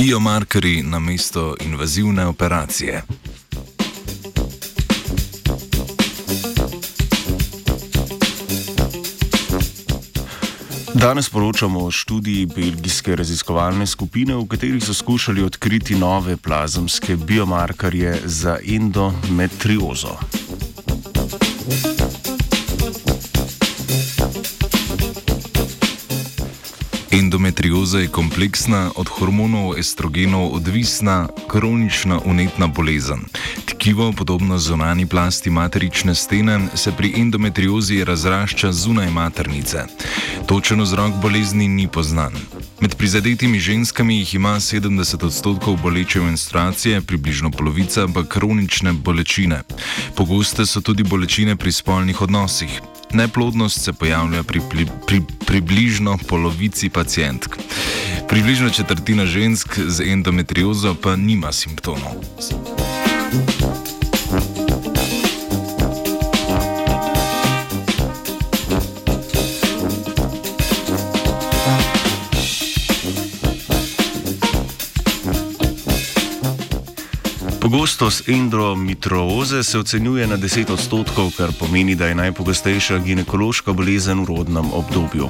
Biomarkeri na mesto invazivne operacije. Danes poročamo o študiji belgijske raziskovalne skupine, v kateri so skušali odkriti nove plazemske biomarkerje za endometriozo. Endometrioza je kompleksna, od hormonov estrogenov odvisna, kronična unetna bolezen. Tkivo, podobno zunani plasti materične stene, se pri endometriozi razrašča zunaj maternice. Točen vzrok bolezni ni poznan. Med prizadetimi ženskami jih ima 70 odstotkov boleče menstruacije, približno polovica pa kronične bolečine. Pogoste so tudi bolečine pri spolnih odnosih. Neplodnost se pojavlja pri, pri, pri približno polovici pacijentk. Približno četrtina žensk z endometriozo pa nima simptomov. Pogostost endometrioze se ocenjuje na 10 odstotkov, kar pomeni, da je najpogostejša ginekološka bolezen v rodnem obdobju.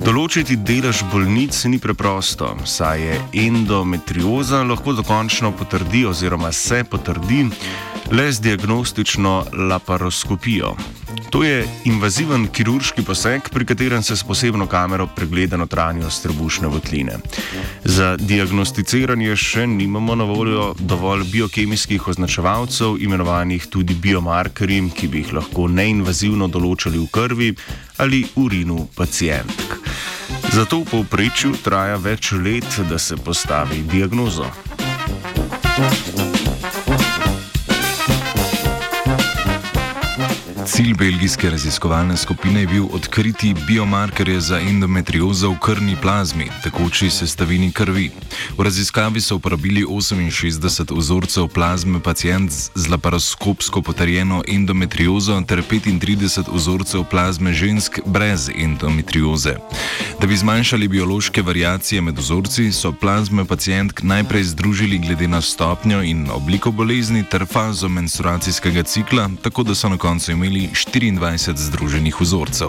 Določiti delež bolnic ni preprosto, saj je endometrioza lahko dokončno potrdi oziroma se potrdi le z diagnostično laparoskopijo. To je invaziven kirurški poseg, pri katerem se s posebno kamero pregleda notranjost trebušne votline. Za diagnosticiranje še nimamo na voljo dovolj biokemijskih označevalcev, imenovanih tudi biomarkerji, ki bi jih lahko neinvazivno določali v krvi ali urinu pacijentk. Zato v povprečju traja več let, da se postavi diagnozo. Thank you. Cilj belgijske raziskovalne skupine je bil odkriti biomarkerje za endometriozo v krvni plazmi, tekoči sestavini krvi. V raziskavi so uporabili 68 vzorcev plazme pacijent z laparoskopsko potrjeno endometriozo ter 35 vzorcev plazme žensk brez endometrioze. Da bi zmanjšali biološke variacije med vzorci, so plazme pacijentk najprej združili glede na stopnjo in obliko bolezni ter fazo menstruacijskega cikla, tako da so na koncu imeli 24 združenih vzorcev.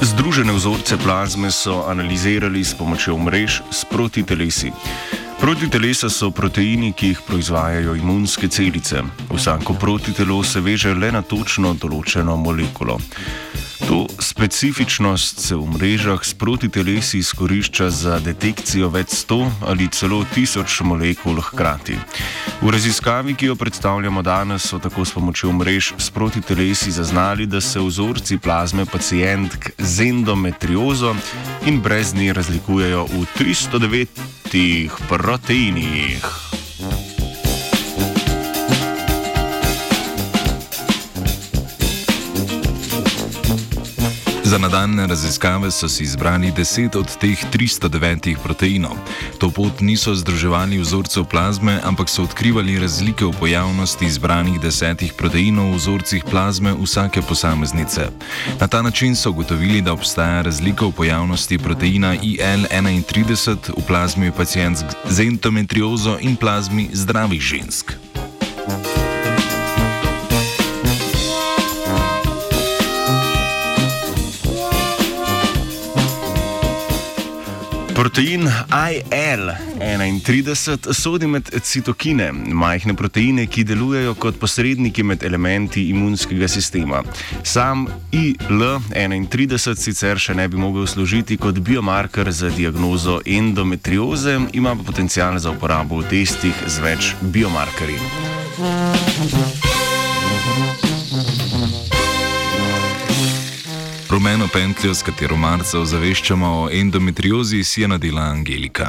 Združene vzorce plazme so analizirali s pomočjo mrež s protitelesi. Protitelesa so proteini, ki jih proizvajajo imunske celice. Vsako protitelo se veže le na točno določeno molekulo. To specifičnost se v mrežah s protitelesi izkorišča za detekcijo več sto ali celo tisoč molekul hkrati. V raziskavi, ki jo predstavljamo danes, so tako s pomočjo mrež s protitelesi zaznali, da se vzorci plazme pacijentk z endometriozo in brez nje razlikujejo v 309 proteinih. Za nadaljne raziskave so si izbrali 10 od teh 309 proteinov. To pot niso združevali vzorcev plazme, ampak so odkrivali razlike v pojavnosti izbranih desetih proteinov v vzorcih plazme vsake posameznice. Na ta način so ugotovili, da obstaja razlika v pojavnosti proteina IL-31 v plazmi pacijentk z endometriozo in plazmi zdravih žensk. Protein IL-31 sodi med citokine, majhne proteine, ki delujejo kot posredniki med elementi imunskega sistema. Sam IL-31 sicer še ne bi mogel služiti kot biomarker za diagnozo endometrioze, ima pa potencial za uporabo v testih z več biomarkerji. Rumeno pentljo, s katero marca ozaveščamo o endometriozi, si je nadela Angelika.